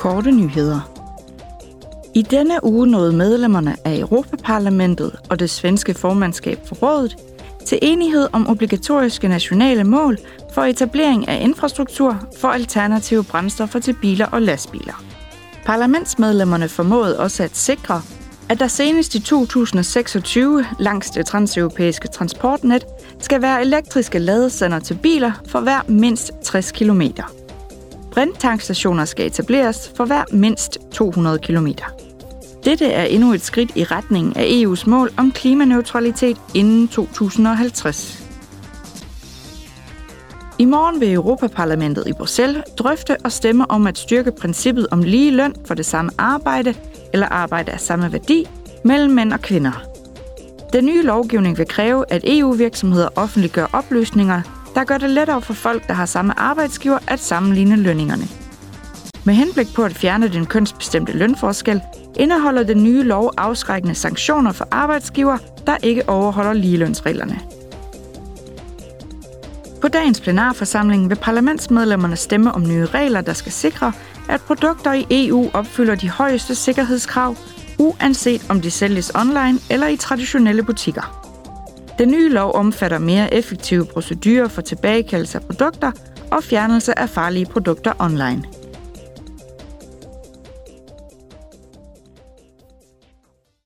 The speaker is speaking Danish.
korte nyheder. I denne uge nåede medlemmerne af Europaparlamentet og det svenske formandskab for rådet til enighed om obligatoriske nationale mål for etablering af infrastruktur for alternative brændstoffer til biler og lastbiler. Parlamentsmedlemmerne formåede også at sikre, at der senest i 2026 langs det transeuropæiske transportnet skal være elektriske ladesender til biler for hver mindst 60 km. Brinttankstationer skal etableres for hver mindst 200 km. Dette er endnu et skridt i retning af EU's mål om klimaneutralitet inden 2050. I morgen vil Europaparlamentet i Bruxelles drøfte og stemme om at styrke princippet om lige løn for det samme arbejde eller arbejde af samme værdi mellem mænd og kvinder. Den nye lovgivning vil kræve, at EU-virksomheder offentliggør oplysninger, der gør det lettere for folk, der har samme arbejdsgiver, at sammenligne lønningerne. Med henblik på at fjerne den kønsbestemte lønforskel, indeholder den nye lov afskrækkende sanktioner for arbejdsgiver, der ikke overholder ligelønsreglerne. På dagens plenarforsamling vil parlamentsmedlemmerne stemme om nye regler, der skal sikre, at produkter i EU opfylder de højeste sikkerhedskrav, uanset om de sælges online eller i traditionelle butikker. Den nye lov omfatter mere effektive procedurer for tilbagekaldelse af produkter og fjernelse af farlige produkter online.